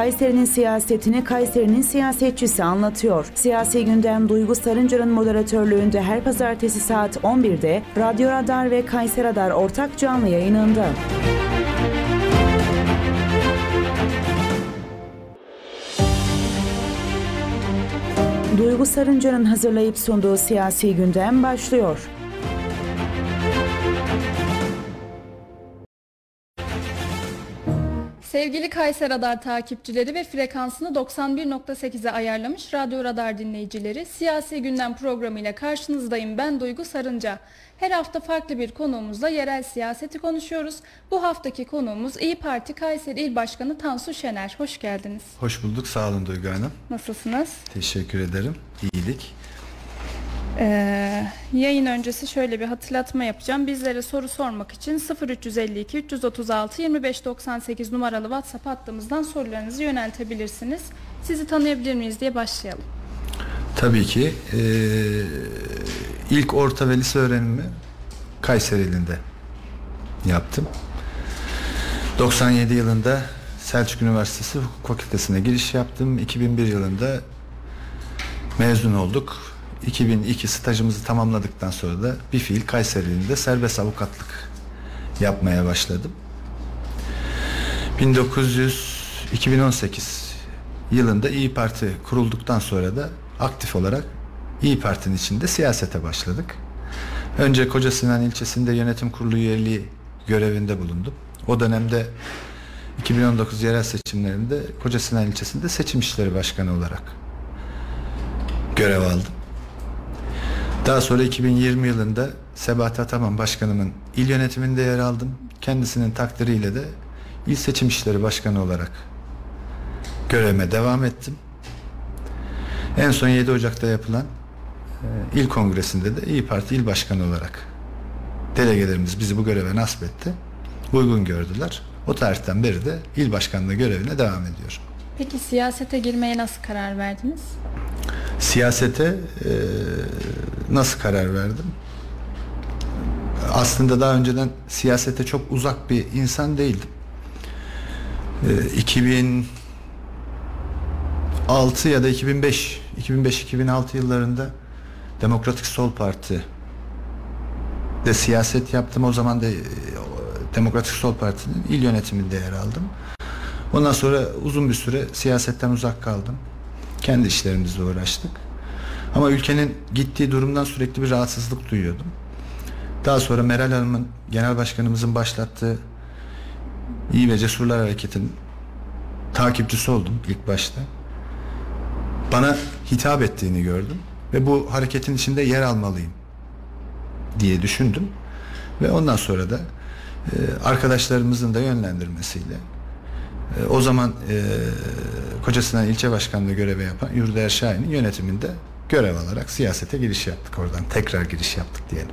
Kayseri'nin siyasetini Kayseri'nin siyasetçisi anlatıyor. Siyasi gündem Duygu Sarıncar'ın moderatörlüğünde her pazartesi saat 11'de Radyo Radar ve Kayseri Radar ortak canlı yayınında. Duygu Sarıncar'ın hazırlayıp sunduğu siyasi gündem başlıyor. Sevgili Kayseri Radar takipçileri ve frekansını 91.8'e ayarlamış Radyo Radar dinleyicileri, Siyasi Gündem programıyla karşınızdayım ben Duygu Sarınca. Her hafta farklı bir konuğumuzla yerel siyaseti konuşuyoruz. Bu haftaki konuğumuz İyi Parti Kayseri İl Başkanı Tansu Şener. Hoş geldiniz. Hoş bulduk. Sağ olun Duygu Hanım. Nasılsınız? Teşekkür ederim. İyilik. Ee, yayın öncesi şöyle bir hatırlatma yapacağım. Bizlere soru sormak için 0352 336 2598 numaralı WhatsApp hattımızdan sorularınızı yöneltebilirsiniz. Sizi tanıyabilir miyiz diye başlayalım. Tabii ki. Ee, ilk orta ve lise öğrenimi Kayseri ilinde yaptım. 97 yılında Selçuk Üniversitesi Hukuk Fakültesine giriş yaptım. 2001 yılında mezun olduk. 2002 stajımızı tamamladıktan sonra da bir fiil Kayseri'nde serbest avukatlık yapmaya başladım. 1900 2018 yılında İyi Parti kurulduktan sonra da aktif olarak İyi Parti'nin içinde siyasete başladık. Önce Koca Sinan ilçesinde yönetim kurulu üyeliği görevinde bulundum. O dönemde 2019 yerel seçimlerinde Koca Sinan ilçesinde seçim işleri başkanı olarak görev aldım. Daha sonra 2020 yılında Sebahat Ataman Başkanımın il yönetiminde yer aldım. Kendisinin takdiriyle de il seçim işleri başkanı olarak görevime devam ettim. En son 7 Ocak'ta yapılan e, il kongresinde de İyi Parti il başkanı olarak delegelerimiz bizi bu göreve nasip etti. Uygun gördüler. O tarihten beri de il başkanlığı görevine devam ediyorum. Peki siyasete girmeye nasıl karar verdiniz? Siyasete e, nasıl karar verdim? Aslında daha önceden siyasete çok uzak bir insan değildim. E, 2006 ya da 2005 2005-2006 yıllarında Demokratik Sol Parti de siyaset yaptım. O zaman da e, Demokratik Sol Parti'nin il yönetiminde yer aldım. Ondan sonra uzun bir süre siyasetten uzak kaldım. Kendi işlerimizle uğraştık. Ama ülkenin gittiği durumdan sürekli bir rahatsızlık duyuyordum. Daha sonra Meral Hanım'ın genel başkanımızın başlattığı İyi ve Cesurlar Hareketi'nin takipçisi oldum ilk başta. Bana hitap ettiğini gördüm ve bu hareketin içinde yer almalıyım diye düşündüm ve ondan sonra da e, arkadaşlarımızın da yönlendirmesiyle e, o zaman e, Kocasinan ilçe başkanlığı görevi yapan Yurdaer Şahin'in yönetiminde görev alarak siyasete giriş yaptık oradan. Tekrar giriş yaptık diyelim.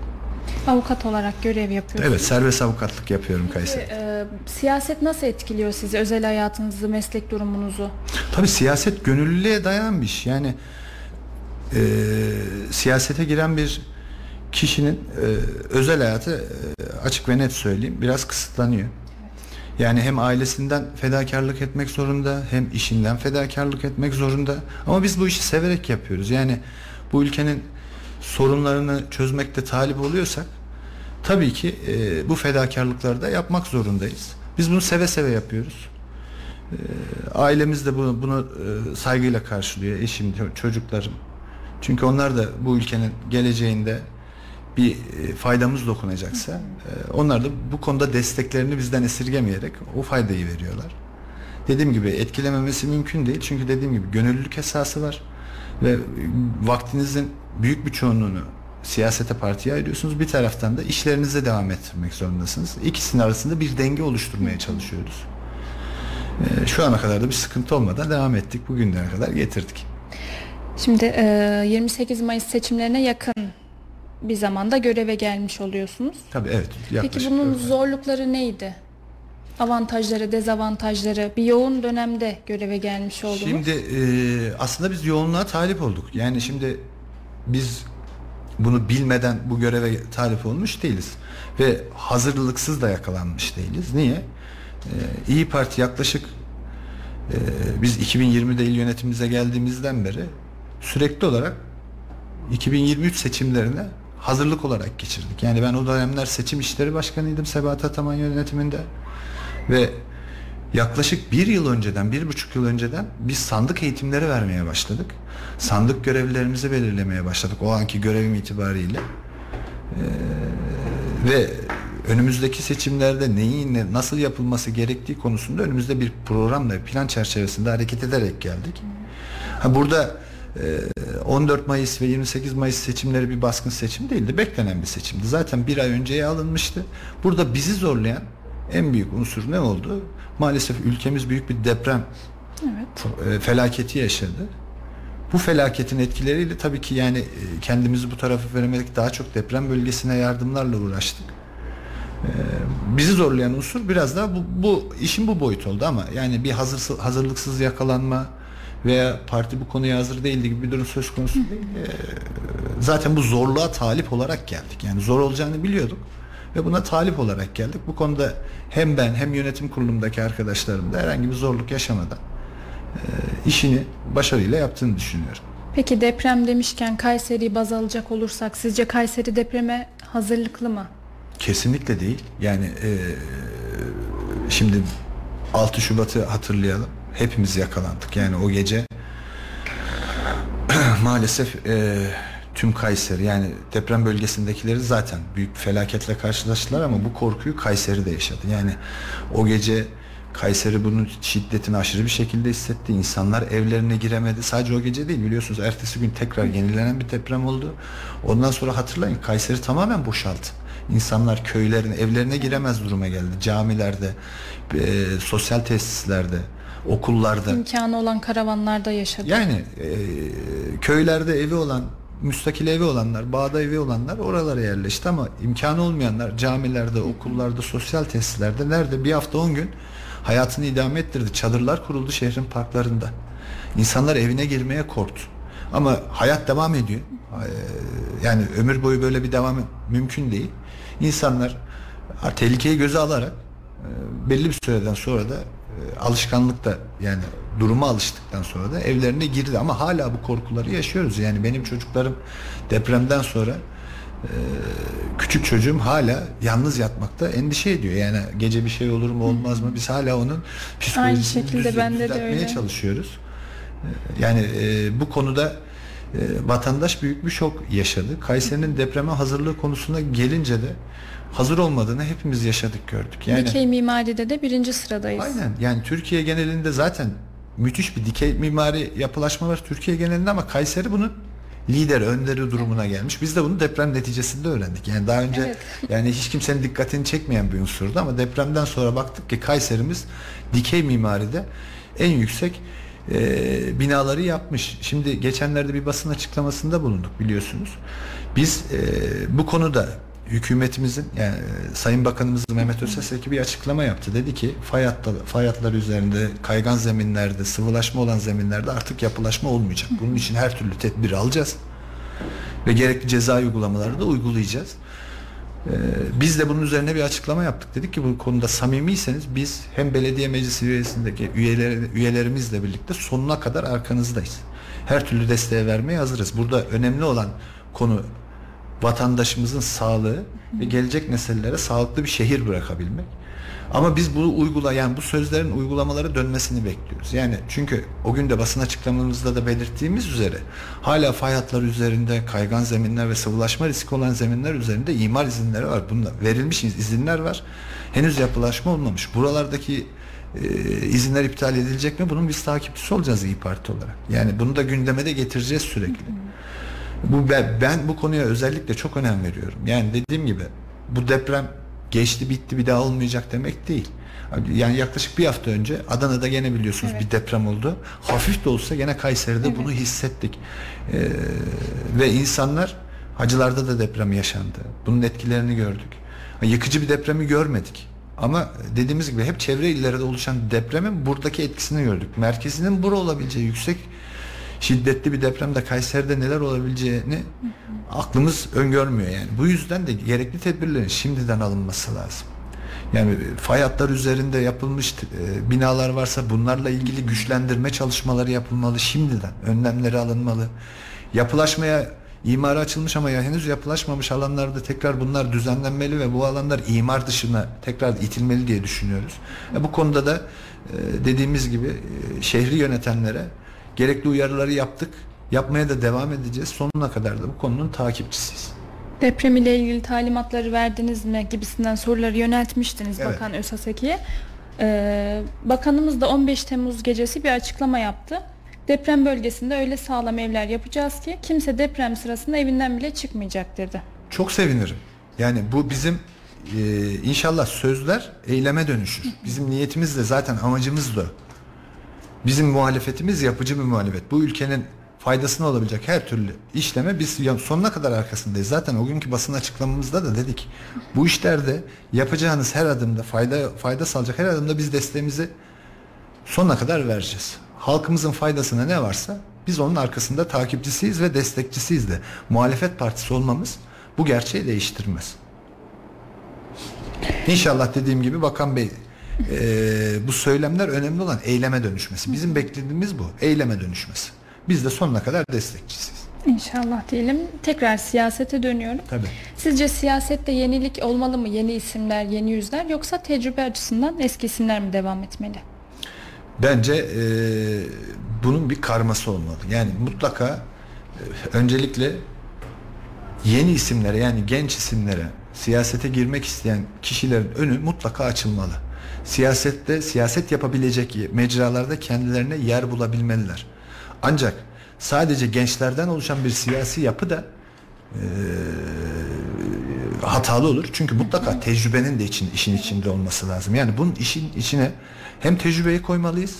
Avukat olarak görev yapıyorsunuz. Evet serbest avukatlık yapıyorum Kayseri. E, siyaset nasıl etkiliyor sizi, özel hayatınızı, meslek durumunuzu? Tabii siyaset gönüllülüğe dayan bir iş. Yani e, siyasete giren bir kişinin e, özel hayatı e, açık ve net söyleyeyim biraz kısıtlanıyor. Yani hem ailesinden fedakarlık etmek zorunda hem işinden fedakarlık etmek zorunda. Ama biz bu işi severek yapıyoruz. Yani bu ülkenin sorunlarını çözmekte talip oluyorsak tabii ki e, bu fedakarlıkları da yapmak zorundayız. Biz bunu seve seve yapıyoruz. E, ailemiz de bunu, bunu e, saygıyla karşılıyor. Eşim, çocuklarım. Çünkü onlar da bu ülkenin geleceğinde bir e, faydamız dokunacaksa e, onlar da bu konuda desteklerini bizden esirgemeyerek o faydayı veriyorlar. Dediğim gibi etkilememesi mümkün değil. Çünkü dediğim gibi gönüllülük esası var ve vaktinizin büyük bir çoğunluğunu siyasete partiye ayırıyorsunuz. Bir taraftan da işlerinize devam ettirmek zorundasınız. İkisinin arasında bir denge oluşturmaya çalışıyoruz. E, şu ana kadar da bir sıkıntı olmadan devam ettik. Bugünlere kadar getirdik. Şimdi 28 Mayıs seçimlerine yakın bir zamanda göreve gelmiş oluyorsunuz. Tabii evet. Peki bunun öyle. zorlukları neydi? Avantajları, dezavantajları bir yoğun dönemde göreve gelmiş oldunuz. Şimdi e, aslında biz yoğunluğa talip olduk. Yani şimdi biz bunu bilmeden bu göreve talip olmuş değiliz. Ve hazırlıksız da yakalanmış değiliz. Niye? Ee, İyi Parti yaklaşık biz 2020'de il yönetimimize geldiğimizden beri sürekli olarak 2023 seçimlerine hazırlık olarak geçirdik. Yani ben o dönemler seçim işleri başkanıydım Sebahat Ataman yönetiminde ve yaklaşık bir yıl önceden, bir buçuk yıl önceden biz sandık eğitimleri vermeye başladık. Sandık görevlilerimizi belirlemeye başladık o anki görevim itibariyle. Ee, ve önümüzdeki seçimlerde neyin nasıl yapılması gerektiği konusunda önümüzde bir programla plan çerçevesinde hareket ederek geldik. Ha burada 14 e, Mayıs ve 28 Mayıs seçimleri bir baskın seçim değildi. Beklenen bir seçimdi. Zaten bir ay önceye alınmıştı. Burada bizi zorlayan en büyük unsur ne oldu? Maalesef ülkemiz büyük bir deprem evet. E, felaketi yaşadı. Bu felaketin etkileriyle tabii ki yani e, kendimizi bu tarafa veremedik. Daha çok deprem bölgesine yardımlarla uğraştık. Bizi zorlayan unsur biraz daha bu, bu işin bu boyut oldu ama yani bir hazır, hazırlıksız yakalanma, veya parti bu konuya hazır değildi gibi bir durum söz konusu değil. Ee, zaten bu zorluğa talip olarak geldik. Yani zor olacağını biliyorduk ve buna talip olarak geldik. Bu konuda hem ben hem yönetim kurulumdaki arkadaşlarım da herhangi bir zorluk yaşamadan e, işini başarıyla yaptığını düşünüyorum. Peki deprem demişken Kayseri'yi baz alacak olursak sizce Kayseri depreme hazırlıklı mı? Kesinlikle değil. Yani e, şimdi 6 Şubat'ı hatırlayalım hepimiz yakalandık. Yani o gece maalesef e, tüm Kayseri yani deprem bölgesindekileri zaten büyük felaketle karşılaştılar ama bu korkuyu Kayseri de yaşadı. Yani o gece Kayseri bunun şiddetini aşırı bir şekilde hissetti. İnsanlar evlerine giremedi. Sadece o gece değil biliyorsunuz. Ertesi gün tekrar yenilenen bir deprem oldu. Ondan sonra hatırlayın Kayseri tamamen boşaldı. İnsanlar köylerine, evlerine giremez duruma geldi. Camilerde, e, sosyal tesislerde, okullarda. imkanı olan karavanlarda yaşadı. Yani e, köylerde evi olan, müstakil evi olanlar, bağda evi olanlar oralara yerleşti ama imkanı olmayanlar camilerde, okullarda, sosyal tesislerde nerede bir hafta on gün hayatını idame ettirdi. Çadırlar kuruldu şehrin parklarında. İnsanlar evine girmeye korktu. Ama hayat devam ediyor. Yani ömür boyu böyle bir devam mümkün değil. İnsanlar tehlikeyi göze alarak e, belli bir süreden sonra da e, alışkanlık da yani duruma alıştıktan sonra da evlerine girdi ama hala bu korkuları yaşıyoruz. Yani benim çocuklarım depremden sonra e, küçük çocuğum hala yalnız yatmakta endişe ediyor. Yani gece bir şey olur mu olmaz mı? Biz hala onun psikolojisini Aynı şekilde düz, bende de öyle. çalışıyoruz. E, yani e, bu konuda e, vatandaş büyük bir şok yaşadı. Kayseri'nin depreme hazırlığı konusuna gelince de hazır olmadığını hepimiz yaşadık gördük. Yani, dikey mimaride de birinci sıradayız. Aynen yani Türkiye genelinde zaten müthiş bir dikey mimari yapılaşma var Türkiye genelinde ama Kayseri bunun lider önderi durumuna gelmiş. Biz de bunu deprem neticesinde öğrendik. Yani daha önce evet. yani hiç kimsenin dikkatini çekmeyen bir unsurdu ama depremden sonra baktık ki Kayserimiz dikey mimaride en yüksek e, binaları yapmış. Şimdi geçenlerde bir basın açıklamasında bulunduk biliyorsunuz. Biz e, bu konuda hükümetimizin yani Sayın Bakanımız Mehmet Özeseki bir açıklama yaptı. Dedi ki fay, hatları, fay hatları üzerinde kaygan zeminlerde sıvılaşma olan zeminlerde artık yapılaşma olmayacak. Bunun için her türlü tedbir alacağız. Ve gerekli ceza uygulamaları da uygulayacağız. Ee, biz de bunun üzerine bir açıklama yaptık. Dedik ki bu konuda samimiyseniz biz hem belediye meclisi üyesindeki üyeler, üyelerimizle birlikte sonuna kadar arkanızdayız. Her türlü desteğe vermeye hazırız. Burada önemli olan konu vatandaşımızın sağlığı ve gelecek nesillere sağlıklı bir şehir bırakabilmek. Ama biz bu uygulayan bu sözlerin uygulamaları dönmesini bekliyoruz. Yani çünkü o gün de basın açıklamamızda da belirttiğimiz üzere hala fay hatları üzerinde kaygan zeminler ve sıvılaşma riski olan zeminler üzerinde imar izinleri var. Bunda verilmiş izinler var. Henüz yapılaşma olmamış. Buralardaki e, izinler iptal edilecek mi? Bunun biz takipçisi olacağız İyi Parti olarak. Yani bunu da gündeme de getireceğiz sürekli. Bu ben, ben bu konuya özellikle çok önem veriyorum. Yani dediğim gibi bu deprem geçti bitti bir daha olmayacak demek değil. Yani yaklaşık bir hafta önce Adana'da gene biliyorsunuz evet. bir deprem oldu. Hafif de olsa gene Kayseri'de evet. bunu hissettik. Ee, ve insanlar Hacılar'da da deprem yaşandı. Bunun etkilerini gördük. Yıkıcı bir depremi görmedik. Ama dediğimiz gibi hep çevre illerde oluşan depremin buradaki etkisini gördük. Merkezinin bura olabileceği yüksek şiddetli bir depremde Kayseri'de neler olabileceğini aklımız öngörmüyor yani. Bu yüzden de gerekli tedbirlerin şimdiden alınması lazım. Yani fay hatları üzerinde yapılmış e, binalar varsa bunlarla ilgili güçlendirme çalışmaları yapılmalı şimdiden. Önlemleri alınmalı. Yapılaşmaya imara açılmış ama ya henüz yapılaşmamış alanlarda tekrar bunlar düzenlenmeli ve bu alanlar imar dışına tekrar itilmeli diye düşünüyoruz. E, bu konuda da e, dediğimiz gibi e, şehri yönetenlere gerekli uyarıları yaptık. Yapmaya da devam edeceğiz. Sonuna kadar da bu konunun takipçisiyiz. Deprem ile ilgili talimatları verdiniz mi gibisinden soruları yöneltmiştiniz Evet. Bakan Özaseki'ye. Ee, bakanımız da 15 Temmuz gecesi bir açıklama yaptı. Deprem bölgesinde öyle sağlam evler yapacağız ki kimse deprem sırasında evinden bile çıkmayacak dedi. Çok sevinirim. Yani bu bizim e, inşallah sözler eyleme dönüşür. Bizim niyetimiz de zaten amacımız da. Bizim muhalefetimiz yapıcı bir muhalefet. Bu ülkenin faydasına olabilecek her türlü işleme biz sonuna kadar arkasındayız. Zaten o günkü basın açıklamamızda da dedik. Bu işlerde yapacağınız her adımda fayda fayda sağlayacak her adımda biz desteğimizi sonuna kadar vereceğiz. Halkımızın faydasına ne varsa biz onun arkasında takipçisiyiz ve destekçisiyiz de. Muhalefet partisi olmamız bu gerçeği değiştirmez. İnşallah dediğim gibi Bakan Bey eee, bu söylemler önemli olan eyleme dönüşmesi. Bizim beklediğimiz bu. Eyleme dönüşmesi. Biz de sonuna kadar destekçisiyiz. İnşallah diyelim. Tekrar siyasete dönüyorum. Tabii. Sizce siyasette yenilik olmalı mı? Yeni isimler, yeni yüzler yoksa tecrübe açısından eski isimler mi devam etmeli? Bence eee, bunun bir karması olmalı. Yani mutlaka e, öncelikle yeni isimlere yani genç isimlere siyasete girmek isteyen kişilerin önü mutlaka açılmalı. Siyasette siyaset yapabilecek mecralarda kendilerine yer bulabilmeliler. Ancak sadece gençlerden oluşan bir siyasi yapı da eee, hatalı olur. Çünkü mutlaka tecrübenin de için, işin içinde olması lazım. Yani bunun işin içine hem tecrübeyi koymalıyız,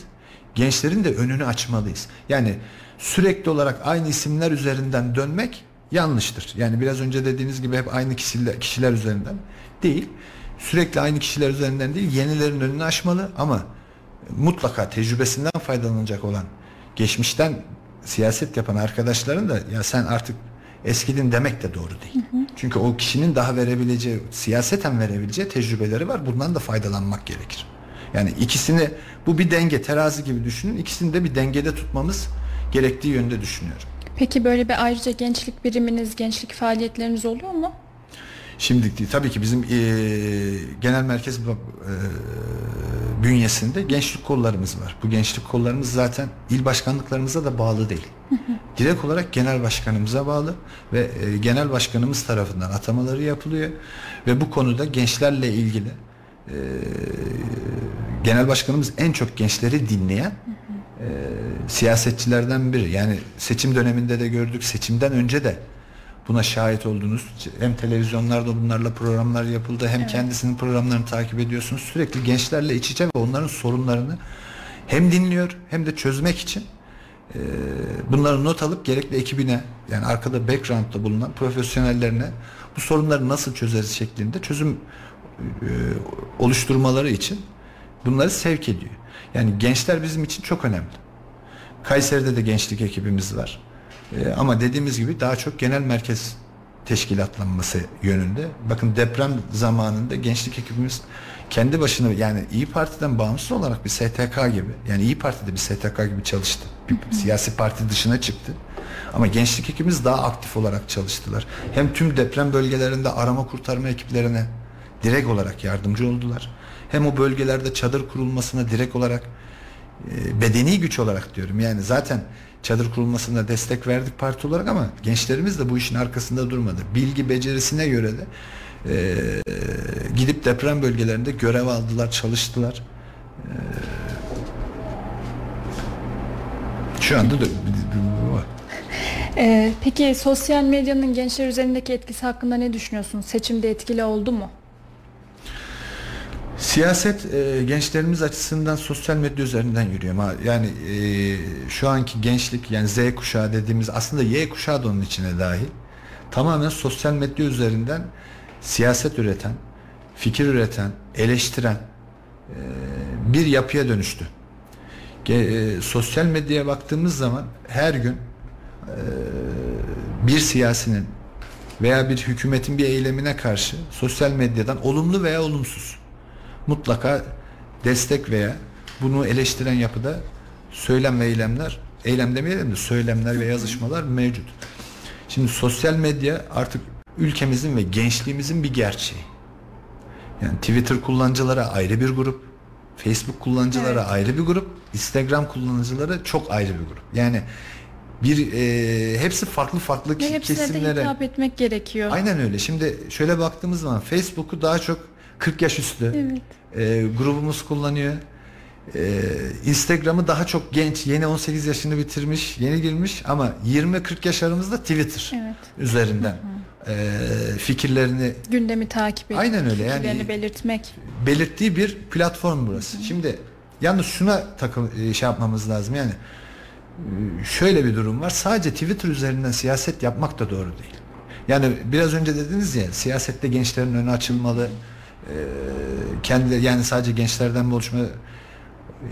gençlerin de önünü açmalıyız. Yani sürekli olarak aynı isimler üzerinden dönmek yanlıştır. Yani biraz önce dediğiniz gibi hep aynı kişiler, kişiler üzerinden değil. Sürekli aynı kişiler üzerinden değil, yenilerin önünü açmalı ama mutlaka tecrübesinden faydalanacak olan geçmişten siyaset yapan arkadaşların da ya sen artık eskidin demek de doğru değil. Çünkü o kişinin daha verebileceği, siyaseten verebileceği tecrübeleri var. Bundan da faydalanmak gerekir. Yani ikisini bu bir denge terazi gibi düşünün. İkisini de bir dengede tutmamız gerektiği yönde düşünüyorum. Peki böyle bir ayrıca gençlik biriminiz, gençlik faaliyetleriniz oluyor mu? Şimdi değil, tabii ki bizim eee, genel merkez eee, bünyesinde gençlik kollarımız var. Bu gençlik kollarımız zaten il başkanlıklarımıza da bağlı değil. Direkt olarak genel başkanımıza bağlı ve eee, genel başkanımız tarafından atamaları yapılıyor ve bu konuda gençlerle ilgili eee, genel başkanımız en çok gençleri dinleyen eee, siyasetçilerden biri. Yani seçim döneminde de gördük, seçimden önce de buna şahit oldunuz. Hem televizyonlarda bunlarla programlar yapıldı hem kendisinin programlarını takip ediyorsunuz. Sürekli gençlerle iç içe ve onların sorunlarını hem dinliyor hem de çözmek için e, bunları not alıp gerekli ekibine yani arkada background'da bulunan profesyonellerine bu sorunları nasıl çözeriz şeklinde çözüm e, oluşturmaları için bunları sevk ediyor. Yani gençler bizim için çok önemli. Kayseri'de de gençlik ekibimiz var. Ee, ama dediğimiz gibi daha çok genel merkez teşkilatlanması yönünde. Bakın deprem zamanında gençlik ekibimiz kendi başına yani İyi Parti'den bağımsız olarak bir STK gibi yani İyi Parti'de bir STK gibi çalıştı. Bir siyasi parti dışına çıktı. Ama gençlik ekibimiz daha aktif olarak çalıştılar. Hem tüm deprem bölgelerinde arama kurtarma ekiplerine direkt olarak yardımcı oldular. Hem o bölgelerde çadır kurulmasına direkt olarak e, bedeni güç olarak diyorum. Yani zaten çadır kurulmasına destek verdik parti olarak ama gençlerimiz de bu işin arkasında durmadı. Bilgi becerisine göre de e, gidip deprem bölgelerinde görev aldılar, çalıştılar. E, şu anda da. Ee, peki sosyal medyanın gençler üzerindeki etkisi hakkında ne düşünüyorsunuz? Seçimde etkili oldu mu? Siyaset e, gençlerimiz açısından sosyal medya üzerinden yürüyor. Yani e, şu anki gençlik yani Z kuşağı dediğimiz aslında Y kuşağı da onun içine dahil. Tamamen sosyal medya üzerinden siyaset üreten, fikir üreten, eleştiren e, bir yapıya dönüştü. E, sosyal medyaya baktığımız zaman her gün e, bir siyasinin veya bir hükümetin bir eylemine karşı sosyal medyadan olumlu veya olumsuz mutlaka destek veya bunu eleştiren yapıda söylem ve eylemler, eylem demeyelim de söylemler ve yazışmalar mevcut. Şimdi sosyal medya artık ülkemizin ve gençliğimizin bir gerçeği. Yani Twitter kullanıcılara ayrı bir grup, Facebook kullanıcılara evet. ayrı bir grup, Instagram kullanıcıları çok ayrı bir grup. Yani bir e, hepsi farklı farklı Ve kesimlere. de hitap etmek gerekiyor. Aynen öyle. Şimdi şöyle baktığımız zaman Facebook'u daha çok 40 yaş üstü evet. e, grubumuz kullanıyor. E, Instagram'ı daha çok genç, yeni 18 yaşını bitirmiş, yeni girmiş ama 20-40 yaş aramızda Twitter evet. üzerinden. Hı hı e, fikirlerini gündemi takip etmek, aynen öyle yani belirtmek. Belirttiği bir platform burası. Hı. Şimdi yalnız şuna takım e, şey yapmamız lazım yani e, şöyle bir durum var. Sadece Twitter üzerinden siyaset yapmak da doğru değil. Yani biraz önce dediniz ya siyasette gençlerin önü açılmalı. E, kendileri yani sadece gençlerden mi oluşma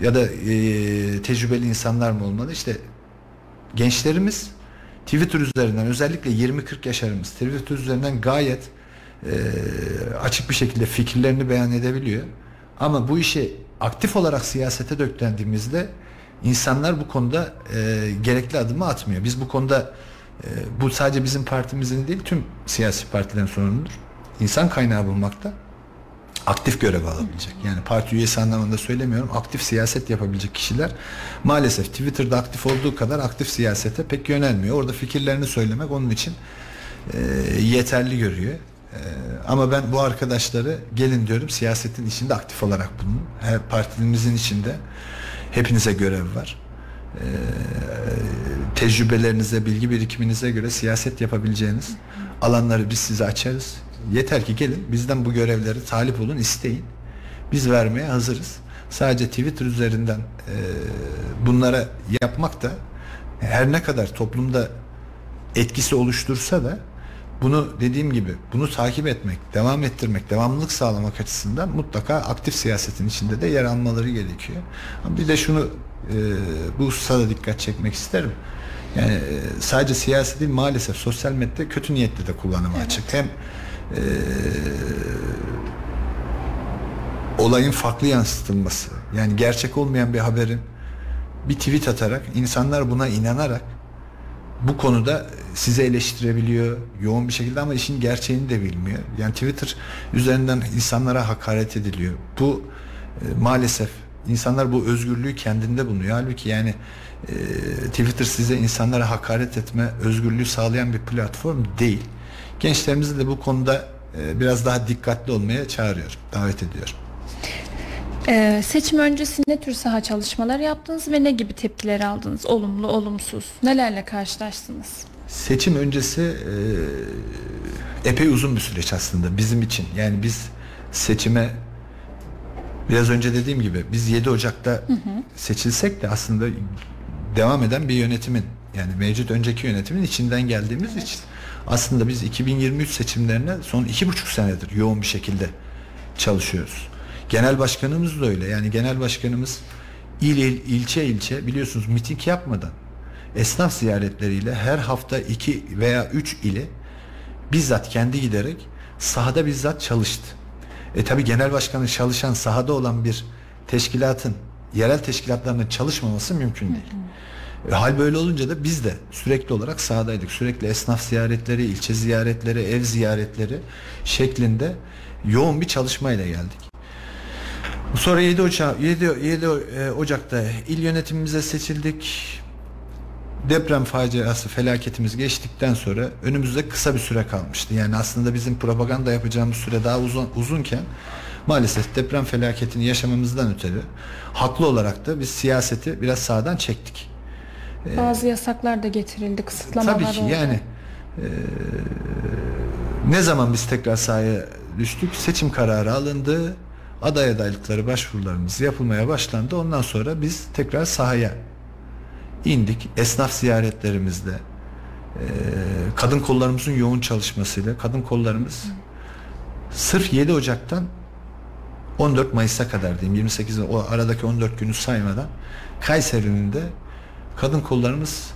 ya da e, tecrübeli insanlar mı olmalı? İşte gençlerimiz Twitter üzerinden özellikle 20-40 yaşlarımız Twitter üzerinden gayet e, açık bir şekilde fikirlerini beyan edebiliyor. Ama bu işi aktif olarak siyasete döklendiğimizde insanlar bu konuda e, gerekli adımı atmıyor. Biz bu konuda e, bu sadece bizim partimizin değil tüm siyasi partilerin sorunudur. İnsan kaynağı bulmakta aktif görev alabilecek. Yani parti üyesi anlamında söylemiyorum. Aktif siyaset yapabilecek kişiler maalesef Twitter'da aktif olduğu kadar aktif siyasete pek yönelmiyor. Orada fikirlerini söylemek onun için e, yeterli görüyor. E, ama ben bu arkadaşları gelin diyorum siyasetin içinde aktif olarak bulunun. Her partimizin içinde hepinize görev var. E, tecrübelerinize, bilgi birikiminize göre siyaset yapabileceğiniz alanları biz size açarız Yeter ki gelin bizden bu görevleri talip olun isteyin. Biz vermeye hazırız. Sadece Twitter üzerinden e, bunlara yapmak da her ne kadar toplumda etkisi oluştursa da bunu dediğim gibi bunu takip etmek, devam ettirmek, devamlılık sağlamak açısından mutlaka aktif siyasetin içinde de yer almaları gerekiyor. Ama bir de şunu e, bu hususa dikkat çekmek isterim. Yani e, sadece siyasi değil maalesef sosyal medya kötü niyetle de kullanıma evet. açık. Hem e, olayın farklı yansıtılması yani gerçek olmayan bir haberin bir tweet atarak insanlar buna inanarak bu konuda size eleştirebiliyor yoğun bir şekilde ama işin gerçeğini de bilmiyor. Yani Twitter üzerinden insanlara hakaret ediliyor. Bu e, maalesef insanlar bu özgürlüğü kendinde buluyor. Halbuki yani e, Twitter size insanlara hakaret etme özgürlüğü sağlayan bir platform değil. Gençlerimizi de bu konuda e, biraz daha dikkatli olmaya çağırıyorum, davet ediyorum. Ee, seçim öncesi ne tür saha çalışmalar yaptınız ve ne gibi tepkiler aldınız? Olumlu, olumsuz. Nelerle karşılaştınız? Seçim öncesi e, epey uzun bir süreç aslında bizim için. Yani biz seçime biraz önce dediğim gibi biz 7 Ocak'ta hı hı. seçilsek de aslında devam eden bir yönetimin yani mevcut önceki yönetimin içinden geldiğimiz evet. için aslında biz 2023 seçimlerine son iki buçuk senedir yoğun bir şekilde çalışıyoruz. Genel başkanımız da öyle. Yani genel başkanımız il, il ilçe ilçe biliyorsunuz miting yapmadan esnaf ziyaretleriyle her hafta iki veya üç ili bizzat kendi giderek sahada bizzat çalıştı. E tabi genel başkanın çalışan sahada olan bir teşkilatın yerel teşkilatlarının çalışmaması mümkün değil. Hı hı. E, hal böyle olunca da biz de sürekli olarak sahadaydık. Sürekli esnaf ziyaretleri, ilçe ziyaretleri, ev ziyaretleri şeklinde yoğun bir çalışmayla geldik. Sonra 7, Ocak, 7, 7 Ocak'ta il yönetimimize seçildik. Deprem faciası felaketimiz geçtikten sonra önümüzde kısa bir süre kalmıştı. Yani aslında bizim propaganda yapacağımız süre daha uzun uzunken maalesef deprem felaketini yaşamamızdan ötürü haklı olarak da biz siyaseti biraz sağdan çektik. Ee, Bazı yasaklar da getirildi, kısıtlamalar Tabii ki oldu. yani e, ne zaman biz tekrar sahaya düştük? Seçim kararı alındı. Aday adaylıkları başvurularımız yapılmaya başlandı. Ondan sonra biz tekrar sahaya indik. Esnaf ziyaretlerimizde e, kadın kollarımızın yoğun çalışmasıyla kadın kollarımız sırf 7 Ocak'tan 14 Mayıs'a kadar diyeyim 28 o aradaki 14 günü saymadan Kayseri'nin de kadın kollarımız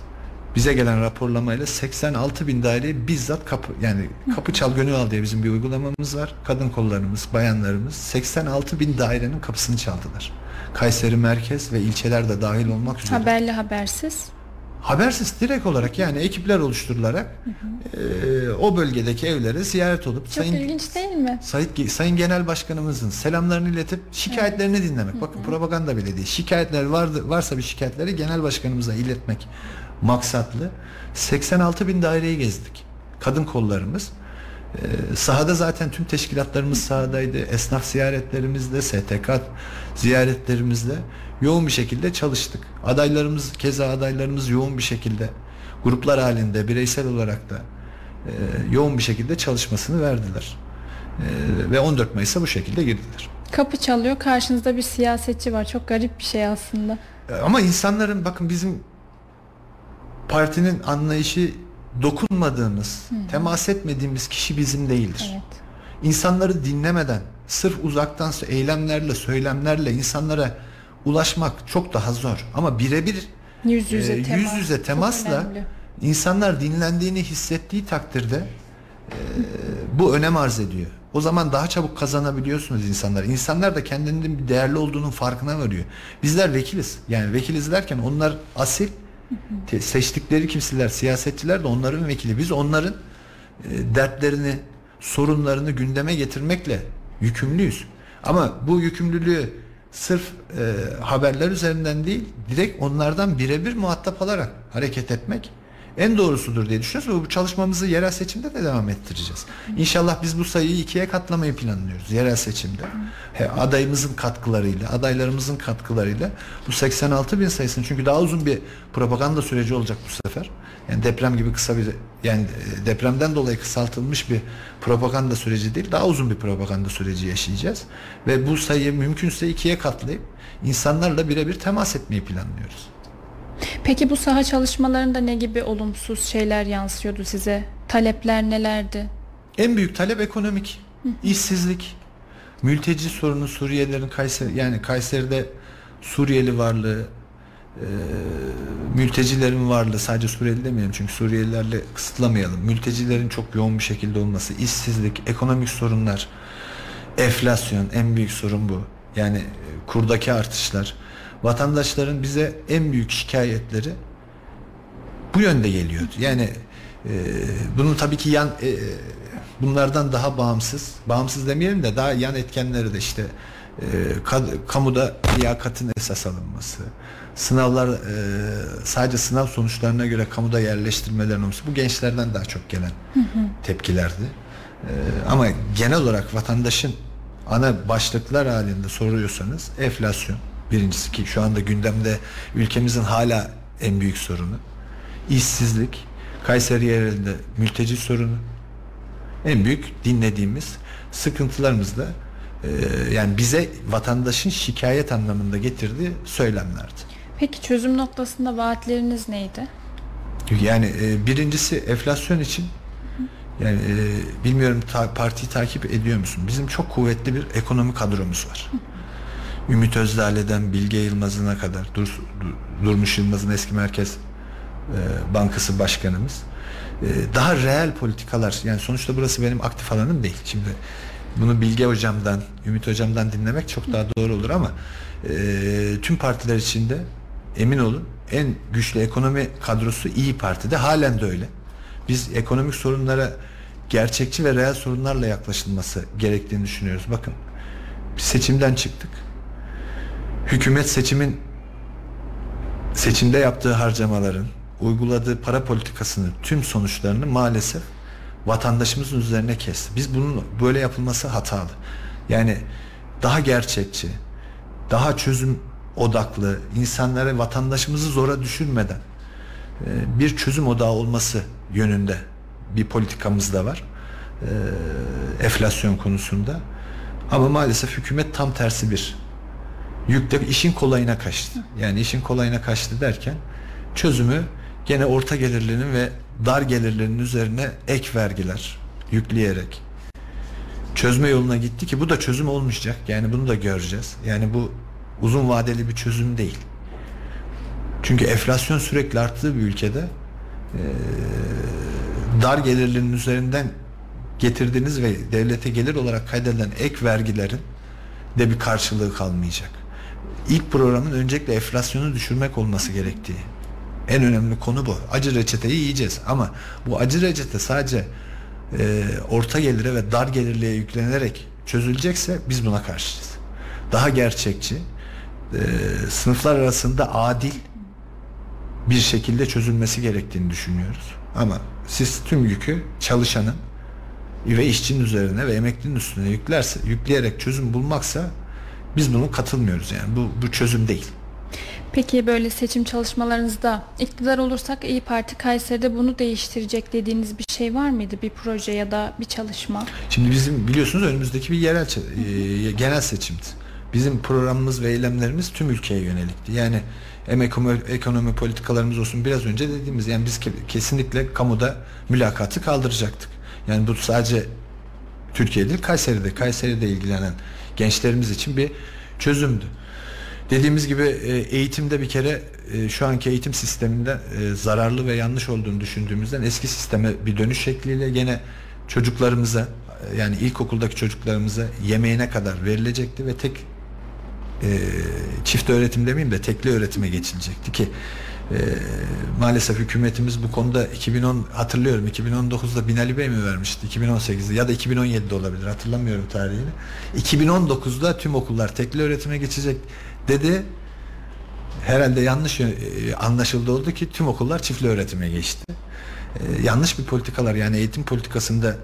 bize gelen raporlamayla 86 bin daireye bizzat kapı yani kapı çal gönül al diye bizim bir uygulamamız var. Kadın kollarımız, bayanlarımız 86 bin dairenin kapısını çaldılar. Kayseri merkez ve ilçeler de dahil olmak üzere. Haberli habersiz. Habersiz direkt olarak yani ekipler oluşturularak e, o bölgedeki evlere ziyaret olup Çok sayın ilginç değil mi? Sayın, sayın Genel Başkanımızın selamlarını iletip şikayetlerini dinlemek. Bakın propaganda bile değil. Şikayetler vardı, varsa bir şikayetleri Genel Başkanımıza iletmek maksatlı. 86 bin daireyi gezdik. Kadın kollarımız. Ee, sahada zaten tüm teşkilatlarımız sahadaydı. Esnaf ziyaretlerimizde, STK ziyaretlerimizde yoğun bir şekilde çalıştık. Adaylarımız, keza adaylarımız yoğun bir şekilde gruplar halinde, bireysel olarak da e, yoğun bir şekilde çalışmasını verdiler. E, ve 14 Mayıs'a bu şekilde girdiler. Kapı çalıyor karşınızda bir siyasetçi var. Çok garip bir şey aslında. E, Ama insanların bakın bizim partinin anlayışı dokunmadığımız, temas etmediğimiz kişi bizim değildir. Evet. İnsanları dinlemeden sırf uzaktan eylemlerle, söylemlerle insanlara ulaşmak çok daha zor. Ama birebir Yüz yüze e, temas. yüz yüze temasla insanlar dinlendiğini hissettiği takdirde e, bu önem arz ediyor. O zaman daha çabuk kazanabiliyorsunuz insanlar. İnsanlar da kendinin bir değerli olduğunun farkına varıyor. Bizler vekiliz. Yani vekiliz derken onlar asil te- seçtikleri kimseler, siyasetçiler de onların vekili. Biz onların e, dertlerini, sorunlarını gündeme getirmekle yükümlüyüz. Ama bu yükümlülüğü sırf e, haberler üzerinden değil, direkt onlardan birebir muhatap alarak hareket etmek en doğrusudur diye düşünüyoruz ve bu çalışmamızı yerel seçimde de devam ettireceğiz. İnşallah biz bu sayıyı ikiye katlamayı planlıyoruz yerel seçimde. He, adayımızın katkılarıyla, adaylarımızın katkılarıyla bu 86 bin sayısını çünkü daha uzun bir propaganda süreci olacak bu sefer. Yani deprem gibi kısa bir yani e, depremden dolayı kısaltılmış bir propaganda süreci değil, daha uzun bir propaganda süreci yaşayacağız. Ve bu sayıyı mümkünse ikiye katlayıp insanlarla birebir temas etmeyi planlıyoruz. Peki bu saha çalışmalarında ne gibi olumsuz şeyler yansıyordu size? Talepler nelerdi? En büyük talep ekonomik. işsizlik, mülteci sorunu Suriyelilerin Kayseri yani Kayseri'de Suriyeli varlığı, e, mültecilerin varlığı sadece Suriyeli demeyelim çünkü Suriyelilerle kısıtlamayalım. Mültecilerin çok yoğun bir şekilde olması, işsizlik, ekonomik sorunlar, enflasyon en büyük sorun bu. Yani kurdaki artışlar. Vatandaşların bize en büyük şikayetleri bu yönde geliyordu. Yani e, bunun tabii ki yan e, bunlardan daha bağımsız, bağımsız demeyelim de daha yan etkenleri de işte e, kad- kamuda liyakatın esas alınması, sınavlar e, sadece sınav sonuçlarına göre kamuda yerleştirmelerin olması bu gençlerden daha çok gelen tepkilerdi. E, ama genel olarak vatandaşın ana başlıklar halinde soruyorsanız enflasyon birincisi ki şu anda gündemde ülkemizin hala en büyük sorunu işsizlik, Kayseri yerelinde mülteci sorunu, en büyük dinlediğimiz sıkıntılarımız da e, yani bize vatandaşın şikayet anlamında getirdiği söylemlerdi. Peki çözüm noktasında vaatleriniz neydi? Yani e, birincisi enflasyon için yani e, bilmiyorum ta- partiyi takip ediyor musun? Bizim çok kuvvetli bir ekonomi kadromuz var. Ümit Özdağ'dan Bilge Yılmaz'ına kadar Dur, Dur- Durmuş Yılmaz'ın eski Merkez e, Bankası Başkanımız. E, daha reel politikalar yani sonuçta burası benim aktif alanım değil. Şimdi bunu Bilge Hocam'dan, Ümit Hocam'dan dinlemek çok daha doğru olur ama e, tüm partiler içinde emin olun en güçlü ekonomi kadrosu İyi Parti'de halen de öyle. Biz ekonomik sorunlara gerçekçi ve reel sorunlarla yaklaşılması gerektiğini düşünüyoruz. Bakın seçimden çıktık. Hükümet seçimin seçimde yaptığı harcamaların, uyguladığı para politikasının tüm sonuçlarını maalesef vatandaşımızın üzerine kesti. Biz bunun böyle yapılması hatalı. Yani daha gerçekçi, daha çözüm odaklı, insanları vatandaşımızı zora düşürmeden e, bir çözüm odağı olması yönünde bir politikamız da var. E, enflasyon konusunda. Ama maalesef hükümet tam tersi bir yükle işin kolayına kaçtı. Yani işin kolayına kaçtı derken çözümü gene orta gelirlinin ve dar gelirlerin üzerine ek vergiler yükleyerek çözme yoluna gitti ki bu da çözüm olmayacak. Yani bunu da göreceğiz. Yani bu uzun vadeli bir çözüm değil. Çünkü enflasyon sürekli arttığı bir ülkede dar gelirlerin üzerinden getirdiğiniz ve devlete gelir olarak kaydedilen ek vergilerin de bir karşılığı kalmayacak. İlk programın öncelikle enflasyonu düşürmek olması gerektiği. En önemli konu bu. Acı reçeteyi yiyeceğiz ama bu acı reçete sadece e, orta gelire ve dar gelirliğe yüklenerek çözülecekse biz buna karşıyız. Daha gerçekçi, e, sınıflar arasında adil bir şekilde çözülmesi gerektiğini düşünüyoruz. Ama siz tüm yükü çalışanın ve işçinin üzerine ve emeklinin üstüne yüklerse, yükleyerek çözüm bulmaksa biz bunu katılmıyoruz yani. Bu, bu çözüm değil. Peki böyle seçim çalışmalarınızda iktidar olursak İyi Parti Kayseri'de bunu değiştirecek dediğiniz bir şey var mıydı? Bir proje ya da bir çalışma? Şimdi bizim biliyorsunuz önümüzdeki bir yerel e, genel seçimdi. Bizim programımız ve eylemlerimiz tüm ülkeye yönelikti. Yani hem ekonomi, ekonomi politikalarımız olsun biraz önce dediğimiz yani biz kesinlikle kamuda mülakatı kaldıracaktık. Yani bu sadece Türkiye değil Kayseri'de, Kayseri'de ilgilenen gençlerimiz için bir çözümdü. Dediğimiz gibi e, eğitimde bir kere e, şu anki eğitim sisteminde e, zararlı ve yanlış olduğunu düşündüğümüzden eski sisteme bir dönüş şekliyle gene çocuklarımıza yani ilkokuldaki çocuklarımıza yemeğine kadar verilecekti ve tek çift öğretim demeyeyim de tekli öğretime geçilecekti ki maalesef hükümetimiz bu konuda 2010 hatırlıyorum 2019'da Binali Bey mi vermişti 2018'de ya da 2017'de olabilir hatırlamıyorum tarihini 2019'da tüm okullar tekli öğretime geçecek dedi. Herhalde yanlış e, anlaşıldı oldu ki tüm okullar çiftli öğretime geçti. Ee, yanlış bir politikalar yani eğitim politikasında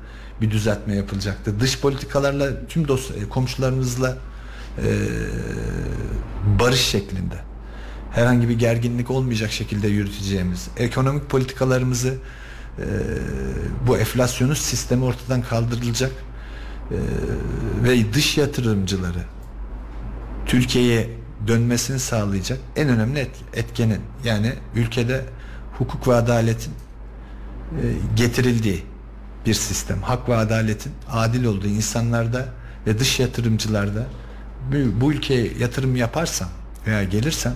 bir düzeltme yapılacaktı. Dış politikalarla tüm dost e, komşularımızla e, barış şeklinde herhangi bir gerginlik olmayacak şekilde yürüteceğimiz ekonomik politikalarımızı e, bu enflasyonist sistemi ortadan kaldırılacak e, ve dış yatırımcıları Türkiye'ye dönmesini sağlayacak en önemli etkenin yani ülkede hukuk ve adaletin e, getirildiği bir sistem. Hak ve adaletin adil olduğu insanlarda ve dış yatırımcılarda bu, bu ülkeye yatırım yaparsam veya gelirsem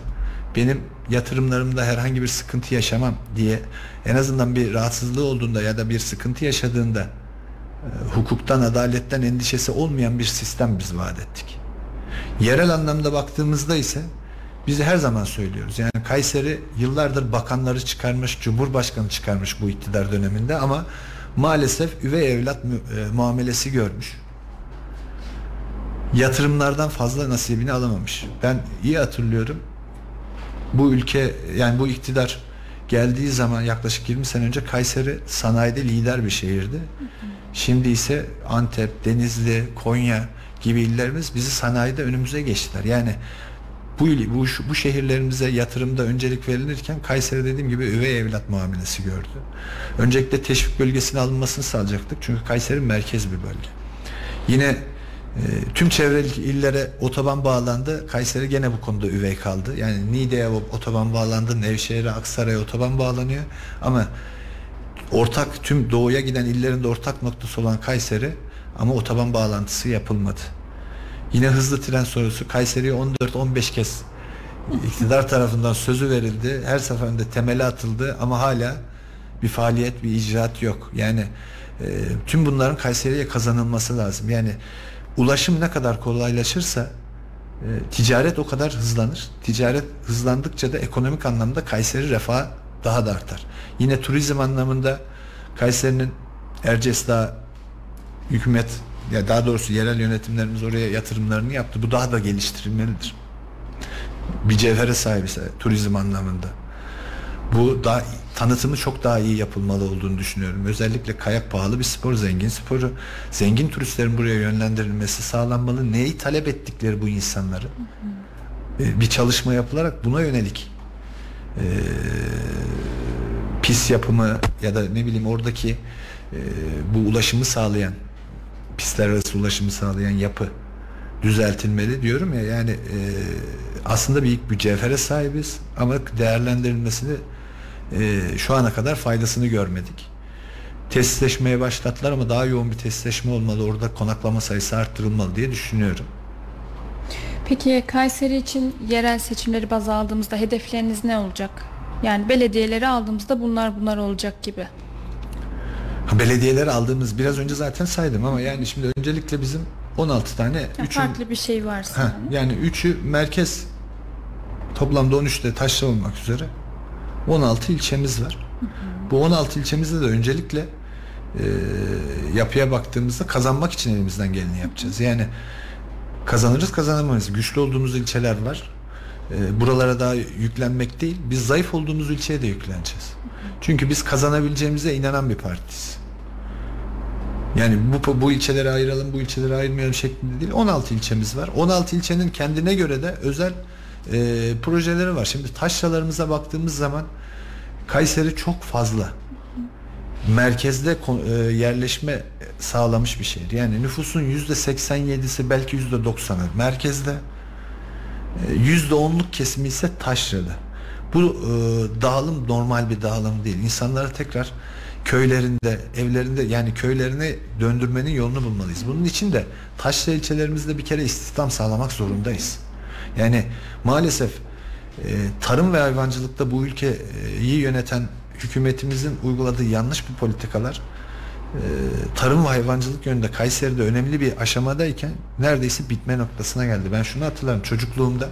benim yatırımlarımda herhangi bir sıkıntı yaşamam diye en azından bir rahatsızlığı olduğunda ya da bir sıkıntı yaşadığında e, hukuktan, adaletten endişesi olmayan bir sistem biz vaat ettik. Yerel anlamda baktığımızda ise biz her zaman söylüyoruz. Yani Kayseri yıllardır bakanları çıkarmış, cumhurbaşkanı çıkarmış bu iktidar döneminde ama maalesef üvey evlat mu e, muamelesi görmüş. Yatırımlardan fazla nasibini alamamış. Ben iyi hatırlıyorum. Bu ülke yani bu iktidar geldiği zaman yaklaşık 20 sene önce Kayseri sanayide lider bir şehirdi. Şimdi ise Antep, Denizli, Konya, gibi illerimiz bizi sanayide önümüze geçtiler. Yani bu, bu, bu şehirlerimize yatırımda öncelik verilirken Kayseri dediğim gibi üvey evlat muamelesi gördü. Öncelikle teşvik bölgesine alınmasını sağlayacaktık. Çünkü Kayseri merkez bir bölge. Yine tüm çevre illere otoban bağlandı. Kayseri gene bu konuda üvey kaldı. Yani Niğde'ye otoban bağlandı. Nevşehir'e, Aksaray'a otoban bağlanıyor. Ama ortak tüm doğuya giden illerin de ortak noktası olan Kayseri ama otoban bağlantısı yapılmadı. Yine hızlı tren sorusu Kayseri'ye 14-15 kez iktidar tarafından sözü verildi. Her seferinde temeli atıldı ama hala bir faaliyet, bir icraat yok. Yani e, tüm bunların Kayseri'ye kazanılması lazım. Yani ulaşım ne kadar kolaylaşırsa e, ticaret o kadar hızlanır. Ticaret hızlandıkça da ekonomik anlamda Kayseri refah daha da artar. Yine turizm anlamında Kayseri'nin Erciyes Dağı hükümet ya daha doğrusu yerel yönetimlerimiz oraya yatırımlarını yaptı. Bu daha da geliştirilmelidir. Bir cevhere sahibi turizm anlamında. Bu daha tanıtımı çok daha iyi yapılmalı olduğunu düşünüyorum. Özellikle kayak pahalı bir spor, zengin sporu. Zengin turistlerin buraya yönlendirilmesi sağlanmalı. Neyi talep ettikleri bu insanları? Ee, bir çalışma yapılarak buna yönelik e, pis yapımı ya da ne bileyim oradaki e, bu ulaşımı sağlayan pistler arası ulaşımı sağlayan yapı düzeltilmeli diyorum ya yani e, aslında büyük bir cevhere sahibiz ama değerlendirilmesini e, şu ana kadar faydasını görmedik. Tesisleşmeye başlattılar ama daha yoğun bir tesisleşme olmalı. Orada konaklama sayısı arttırılmalı diye düşünüyorum. Peki Kayseri için yerel seçimleri baz aldığımızda hedefleriniz ne olacak? Yani belediyeleri aldığımızda bunlar bunlar olacak gibi. Belediyeleri aldığımız biraz önce zaten saydım ama yani şimdi öncelikle bizim 16 tane Ya üçü, farklı bir şey varsa. Heh, yani. yani 3'ü merkez toplamda 13'te taşra olmak üzere 16 ilçemiz var. Bu 16 ilçemizde de öncelikle e, yapıya baktığımızda kazanmak için elimizden geleni yapacağız. Yani kazanırız kazanamayız. Güçlü olduğumuz ilçeler var. E, buralara daha yüklenmek değil, biz zayıf olduğumuz ilçeye de yükleneceğiz. Çünkü biz kazanabileceğimize inanan bir partiyiz. Yani bu bu ilçeleri ayıralım, bu ilçeleri ayırmayalım şeklinde değil. 16 ilçemiz var. 16 ilçenin kendine göre de özel e, projeleri var. Şimdi taşralarımıza baktığımız zaman Kayseri çok fazla merkezde e, yerleşme sağlamış bir şehir. Yani nüfusun yüzde 87'si belki yüzde 90'ı merkezde. E, Yüzde onluk kesimi ise taşrada. Bu e, dağılım normal bir dağılım değil. İnsanları tekrar köylerinde, evlerinde yani köylerine döndürmenin yolunu bulmalıyız. Bunun için de taşra ilçelerimizde bir kere istihdam sağlamak zorundayız. Yani maalesef e, tarım ve hayvancılıkta bu ülkeyi yöneten hükümetimizin uyguladığı yanlış bir politikalar e, tarım ve hayvancılık yönünde Kayseri'de önemli bir aşamadayken neredeyse bitme noktasına geldi. Ben şunu hatırlarım çocukluğumda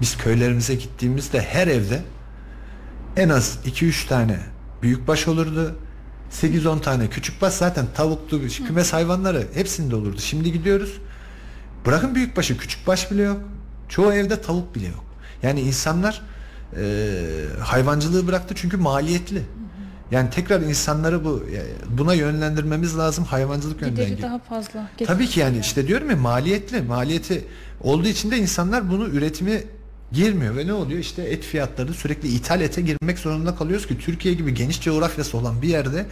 biz köylerimize gittiğimizde her evde en az 2-3 tane büyükbaş olurdu. 8-10 tane küçükbaş zaten tavuklu, kümes hayvanları hepsinde olurdu. Şimdi gidiyoruz. Bırakın büyükbaşı, küçükbaş bile yok. Çoğu evde tavuk bile yok. Yani insanlar e, hayvancılığı bıraktı çünkü maliyetli. Yani tekrar insanları bu buna yönlendirmemiz lazım hayvancılık yönünden. Gideri daha fazla. Tabii ki yani işte diyorum ya maliyetli. Maliyeti olduğu için de insanlar bunu üretimi girmiyor ve ne oluyor? İşte et fiyatları sürekli ithal ete girmek zorunda kalıyoruz ki Türkiye gibi geniş coğrafyası olan bir yerde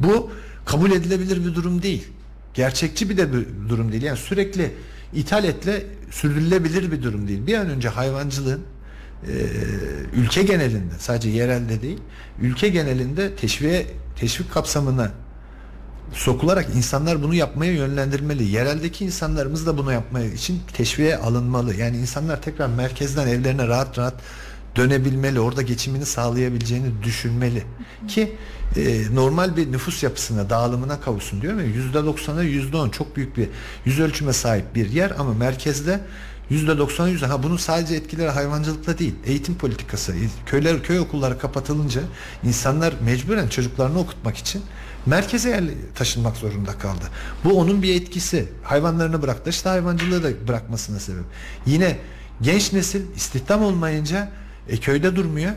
bu kabul edilebilir bir durum değil. Gerçekçi bir de bir durum değil. Yani sürekli ithal etle sürdürülebilir bir durum değil. Bir an önce hayvancılığın e, ülke genelinde sadece yerelde değil ülke genelinde teşviğe teşvik kapsamına sokularak insanlar bunu yapmaya yönlendirmeli. Yereldeki insanlarımız da bunu yapmaya için teşviğe alınmalı. Yani insanlar tekrar merkezden evlerine rahat rahat dönebilmeli. Orada geçimini sağlayabileceğini düşünmeli. Ki e, normal bir nüfus yapısına, dağılımına kavuşsun diyorum ya. %90'a %10 çok büyük bir yüz ölçüme sahip bir yer ama merkezde %90'a %10. Ha bunun sadece etkileri hayvancılıkla değil. Eğitim politikası. Köyler köy okulları kapatılınca insanlar mecburen çocuklarını okutmak için merkeze yer taşınmak zorunda kaldı. Bu onun bir etkisi. Hayvanlarını bıraktı. İşte hayvancılığı da bırakmasına sebep. Yine genç nesil istihdam olmayınca e, köyde durmuyor.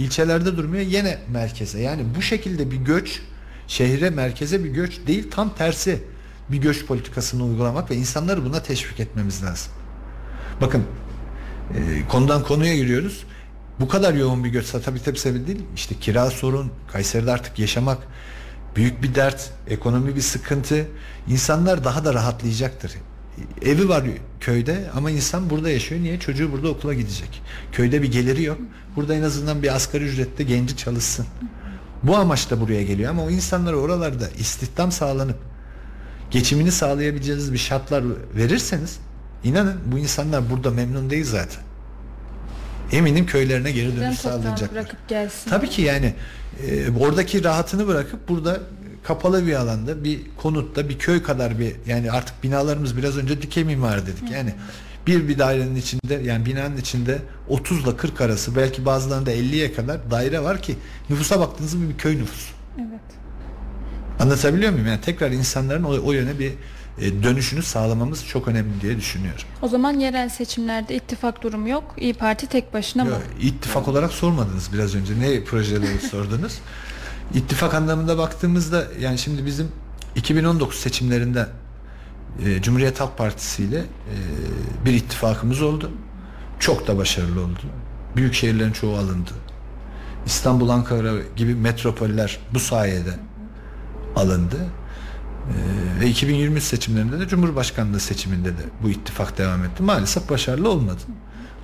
İlçelerde durmuyor. Yine merkeze. Yani bu şekilde bir göç şehre merkeze bir göç değil tam tersi bir göç politikasını uygulamak ve insanları buna teşvik etmemiz lazım. Bakın e, konudan konuya giriyoruz. Bu kadar yoğun bir göç tabii tabii sebebi değil. İşte kira sorun, Kayseri'de artık yaşamak büyük bir dert, ekonomi bir sıkıntı. İnsanlar daha da rahatlayacaktır. Evi var köyde ama insan burada yaşıyor. Niye? Çocuğu burada okula gidecek. Köyde bir geliri yok. Burada en azından bir asgari ücrette genci çalışsın. Bu amaçla buraya geliyor ama o insanlara oralarda istihdam sağlanıp geçimini sağlayabileceğiniz bir şartlar verirseniz inanın bu insanlar burada memnun değil zaten. Eminim köylerine geri dönüş sağlayacaklar. bırakıp gelsin. Tabii ki yani e, oradaki rahatını bırakıp burada kapalı bir alanda bir konutta bir köy kadar bir yani artık binalarımız biraz önce dikey mimari dedik. Yani bir bir dairenin içinde yani binanın içinde 30 ile 40 arası belki bazılarında 50'ye kadar daire var ki nüfusa baktığınızda bir köy nüfusu. Evet. Anlatabiliyor muyum? Yani tekrar insanların o, o yöne bir e, dönüşünü sağlamamız çok önemli diye düşünüyorum. O zaman yerel seçimlerde ittifak durumu yok. İyi Parti tek başına mı? Yo, ittifak olarak sormadınız biraz önce. Ne projeleri sordunuz? İttifak anlamında baktığımızda yani şimdi bizim 2019 seçimlerinde e, Cumhuriyet Halk Partisi ile e, bir ittifakımız oldu. Çok da başarılı oldu. Büyük şehirlerin çoğu alındı. İstanbul, Ankara gibi metropoller bu sayede alındı. Ee, ve 2023 seçimlerinde de Cumhurbaşkanlığı seçiminde de bu ittifak devam etti. Maalesef başarılı olmadı.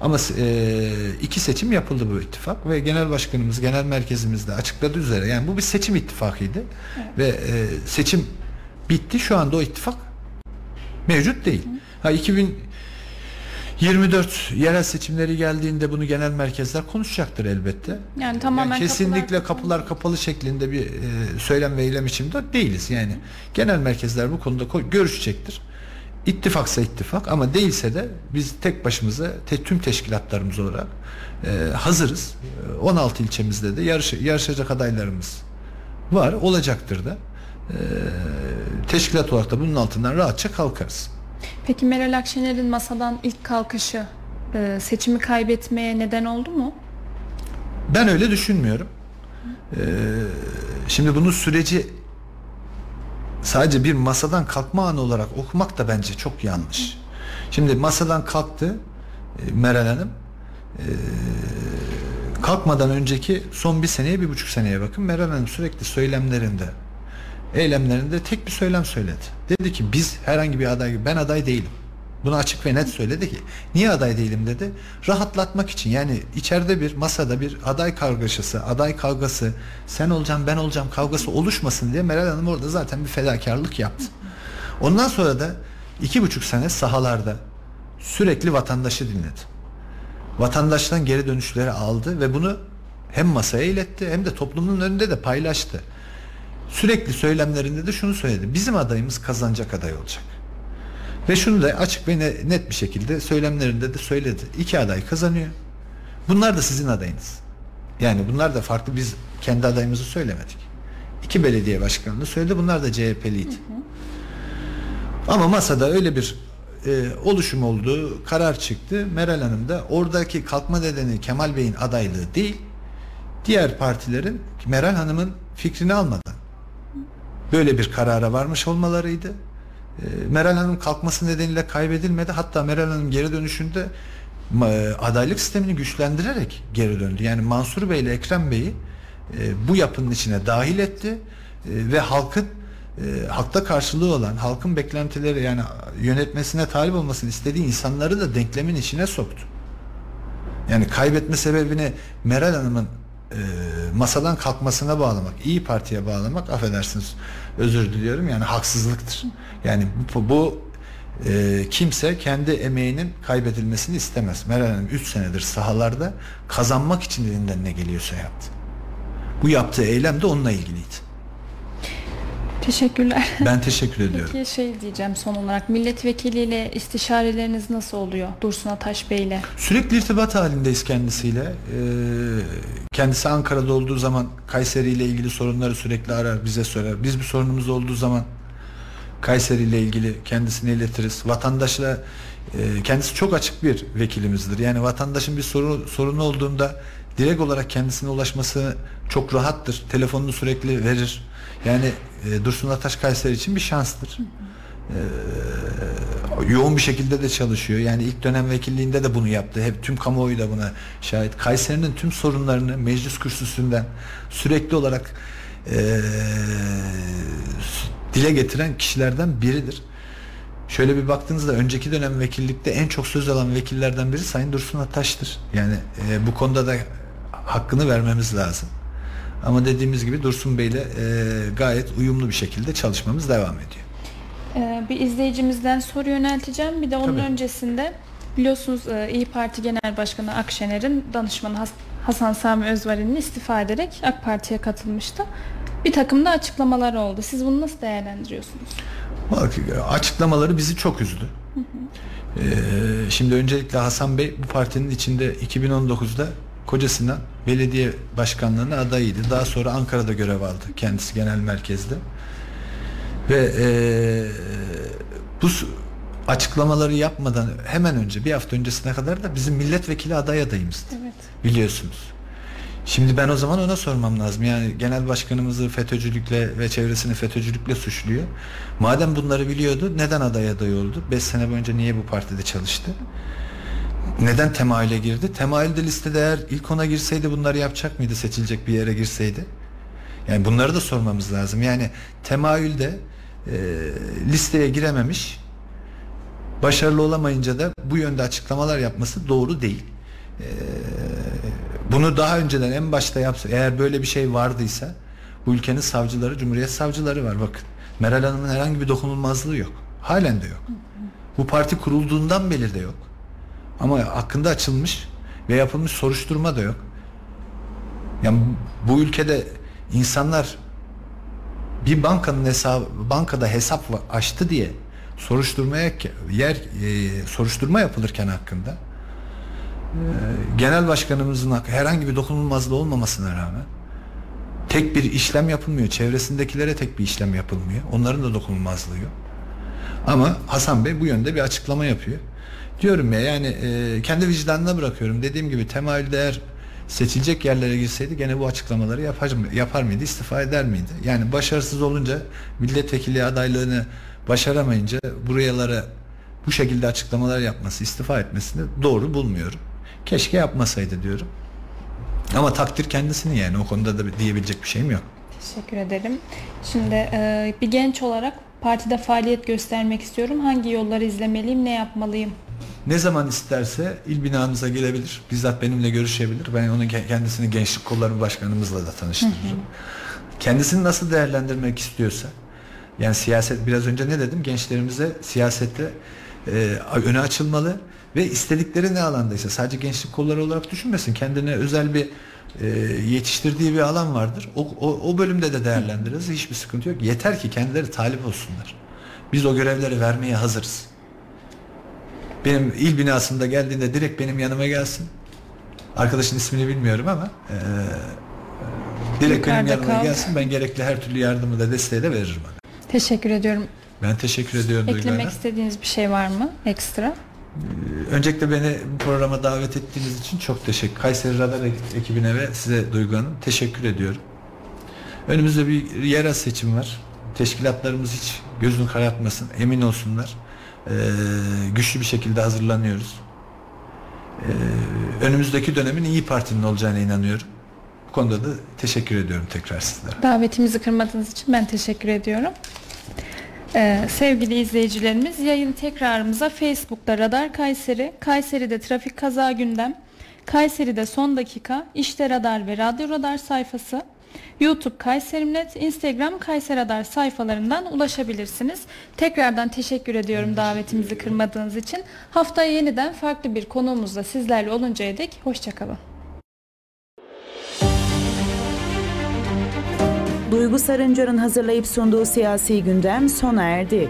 Ama e, iki seçim yapıldı bu ittifak ve genel başkanımız, genel merkezimizde açıkladığı üzere yani bu bir seçim ittifakıydı Evet. ve e, seçim bitti. Şu anda o ittifak mevcut değil. Ha 2000 24 yerel seçimleri geldiğinde bunu genel merkezler konuşacaktır elbette. Yani tamamen Yani kesinlikle kapılar- kapılar kapalı şeklinde bir e, söylem ve eylem içinde değiliz. Yani genel merkezler bu konuda ko- görüşecektir. İttifaksa ittifak ama değilse de biz tek başımıza te- tüm teşkilatlarımız olarak e, hazırız. E, 16 ilçemizde de yarış, yarışacak adaylarımız var, olacaktır da. E, teşkilat olarak da bunun altından rahatça kalkarız. Peki Meral Akşener'in masadan ilk kalkışı e, seçimi kaybetmeye neden oldu mu? Ben öyle düşünmüyorum. Ee, şimdi bunun süreci sadece bir masadan kalkma anı olarak okumak da bence çok yanlış. Şimdi masadan kalktı e, Meral Hanım. Ee, kalkmadan önceki son bir seneye bir buçuk seneye bakın. Meral Hanım sürekli söylemlerinde eylemlerinde tek bir söylem söyledi. Dedi ki biz herhangi bir aday ben aday değilim. Bunu açık ve net söyledi ki niye aday değilim dedi. Rahatlatmak için yani içeride bir masada bir aday kargaşası, aday kavgası, sen olacaksın ben olacağım kavgası oluşmasın diye Meral Hanım orada zaten bir fedakarlık yaptı. Ondan sonra da iki buçuk sene sahalarda sürekli vatandaşı dinledi. Vatandaştan geri dönüşleri aldı ve bunu hem masaya iletti hem de toplumun önünde de paylaştı. Sürekli söylemlerinde de şunu söyledi. Bizim adayımız kazanacak aday olacak. Ve şunu da açık ve ne- net bir şekilde söylemlerinde de söyledi. İki aday kazanıyor. Bunlar da sizin adayınız. Yani bunlar da farklı biz kendi adayımızı söylemedik. İki belediye başkanını söyledi. Bunlar da CHP'liydi. Ama masada öyle bir e, oluşum oldu, karar çıktı. Meral Hanım da oradaki kalkma nedeni Kemal Bey'in adaylığı değil, diğer partilerin Meral Hanım'ın fikrini almadan böyle bir karara varmış olmalarıydı. E, Meral Hanım kalkması nedeniyle kaybedilmedi. Hatta Meral Hanım geri dönüşünde e, adaylık sistemini güçlendirerek geri döndü. Yani Mansur Bey ile Ekrem Bey'i e, bu yapının içine dahil etti E, ve halkın halkta karşılığı olan, halkın beklentileri yani yönetmesine talip olmasını istediği insanları da denklemin içine soktu. Yani kaybetme sebebini Meral Hanım'ın masadan kalkmasına bağlamak, İyi Parti'ye bağlamak affedersiniz özür diliyorum yani haksızlıktır. Yani bu, bu e, kimse kendi emeğinin kaybedilmesini istemez. Meral Hanım 3 senedir sahalarda kazanmak için elinden ne geliyorsa yaptı. Bu yaptığı eylem de onunla ilgiliydi. Teşekkürler. Ben teşekkür ediyorum. Peki şey diyeceğim son olarak milletvekiliyle istişareleriniz nasıl oluyor Dursun Ataş Bey ile? Sürekli irtibat halindeyiz kendisiyle. Ee, kendisi Ankara'da olduğu zaman Kayseri ile ilgili sorunları sürekli arar, bize sorar. Biz bir sorunumuz olduğu zaman Kayseri ile ilgili kendisine iletiriz. Vatandaşla e, kendisi çok açık bir vekilimizdir. Yani vatandaşın bir soru, sorunu olduğunda direkt olarak kendisine ulaşması çok rahattır. Telefonunu sürekli verir. Yani e, Dursun Ataş Kayseri için bir şanstır. Ee, yoğun bir şekilde de çalışıyor. Yani ilk dönem vekilliğinde de bunu yaptı. Hep tüm kamuoyu da buna şahit. Kayseri'nin tüm sorunlarını meclis kürsüsünden sürekli olarak ee, dile getiren kişilerden biridir. Şöyle bir baktığınızda önceki dönem vekillikte en çok söz alan vekillerden biri Sayın Dursun Ataş'tır. Yani e, bu konuda da hakkını vermemiz lazım. Ama dediğimiz gibi Dursun Bey'le e, gayet uyumlu bir şekilde çalışmamız devam ediyor. Ee, bir izleyicimizden soru yönelteceğim. Bir de onun Tabii. öncesinde biliyorsunuz e, İyi Parti Genel Başkanı Akşener'in danışmanı Has- Hasan Sami Özvari'nin istifa ederek AK Parti'ye katılmıştı. Bir takım da açıklamalar oldu. Siz bunu nasıl değerlendiriyorsunuz? Bak, açıklamaları bizi çok üzdü. Ee, şimdi öncelikle Hasan Bey bu partinin içinde 2019'da kocasından belediye başkanlığına adayıydı. Daha sonra Ankara'da görev aldı kendisi genel merkezde. Ve ee, bu açıklamaları yapmadan hemen önce bir hafta öncesine kadar da bizim milletvekili aday adayımızdı Evet. biliyorsunuz. Şimdi ben o zaman ona sormam lazım. Yani genel başkanımızı FETÖ'cülükle ve çevresini FETÖ'cülükle suçluyor. Madem bunları biliyordu neden aday aday oldu? 5 sene boyunca niye bu partide çalıştı? Neden temayüle girdi? Temayülde listede eğer ilk ona girseydi bunları yapacak mıydı? Seçilecek bir yere girseydi? Yani bunları da sormamız lazım. Yani temayülde e, listeye girememiş başarılı olamayınca da bu yönde açıklamalar yapması doğru değil. Ee, bunu daha önceden en başta yapsa eğer böyle bir şey vardıysa bu ülkenin savcıları, cumhuriyet savcıları var bakın. Meral Hanım'ın herhangi bir dokunulmazlığı yok. Halen de yok. Bu parti kurulduğundan beri de yok. Ama hakkında açılmış ve yapılmış soruşturma da yok. Yani bu ülkede insanlar bir bankanın hesabı bankada hesap açtı diye soruşturmaya yer e, soruşturma yapılırken hakkında genel başkanımızın herhangi bir dokunulmazlığı olmamasına rağmen tek bir işlem yapılmıyor. Çevresindekilere tek bir işlem yapılmıyor. Onların da dokunulmazlığı yok. Ama Hasan Bey bu yönde bir açıklama yapıyor. Diyorum ya yani e, kendi vicdanına bırakıyorum. Dediğim gibi temayül değer seçilecek yerlere girseydi gene bu açıklamaları yapar, yapar mıydı, istifa eder miydi? Yani başarısız olunca milletvekili adaylığını başaramayınca buralara bu şekilde açıklamalar yapması, istifa etmesini doğru bulmuyorum. Keşke yapmasaydı diyorum. Ama takdir kendisini yani o konuda da diyebilecek bir şeyim yok. Teşekkür ederim. Şimdi e, bir genç olarak partide faaliyet göstermek istiyorum. Hangi yolları izlemeliyim, ne yapmalıyım? Ne zaman isterse il binamıza gelebilir. Bizzat benimle görüşebilir. Ben onun kendisini gençlik kolları başkanımızla da tanıştırırım. Kendisini nasıl değerlendirmek istiyorsa yani siyaset biraz önce ne dedim? Gençlerimize siyasette e, öne açılmalı ve istedikleri ne alandaysa sadece gençlik kolları olarak düşünmesin. Kendine özel bir e, yetiştirdiği bir alan vardır. O, o, o bölümde de değerlendiririz. Hiçbir sıkıntı yok. Yeter ki kendileri talip olsunlar. Biz o görevleri vermeye hazırız. Benim il binasında geldiğinde direkt benim yanıma gelsin. Arkadaşın ismini bilmiyorum ama e, direkt Yukarıda benim yanıma kal. gelsin. Ben gerekli her türlü yardımı da desteği de veririm. Teşekkür ediyorum. Ben teşekkür ediyorum Eklemek Duygu istediğiniz bir şey var mı ekstra? Ee, öncelikle beni bu programa davet ettiğiniz için çok teşekkür. Kayseri Radar ekibine ve size Duygu Hanım teşekkür ediyorum. Önümüzde bir yerel seçim var. Teşkilatlarımız hiç gözünü karartmasın, emin olsunlar. Ee, güçlü bir şekilde hazırlanıyoruz. Ee, önümüzdeki dönemin iyi Parti'nin olacağına inanıyorum. Bu konuda da teşekkür ediyorum tekrar sizlere. Davetimizi kırmadığınız için ben teşekkür ediyorum. Ee, sevgili izleyicilerimiz yayın tekrarımıza Facebook'ta Radar Kayseri, Kayseri'de trafik kaza gündem, Kayseri'de son dakika, İşte Radar ve Radyo Radar sayfası, YouTube Kayserimnet, Instagram Kayseri Radar sayfalarından ulaşabilirsiniz. Tekrardan teşekkür ediyorum davetimizi kırmadığınız için. Haftaya yeniden farklı bir konuğumuzla sizlerle oluncaya dek hoşçakalın. Duygu Sarıncar'ın hazırlayıp sunduğu siyasi gündem sona erdi.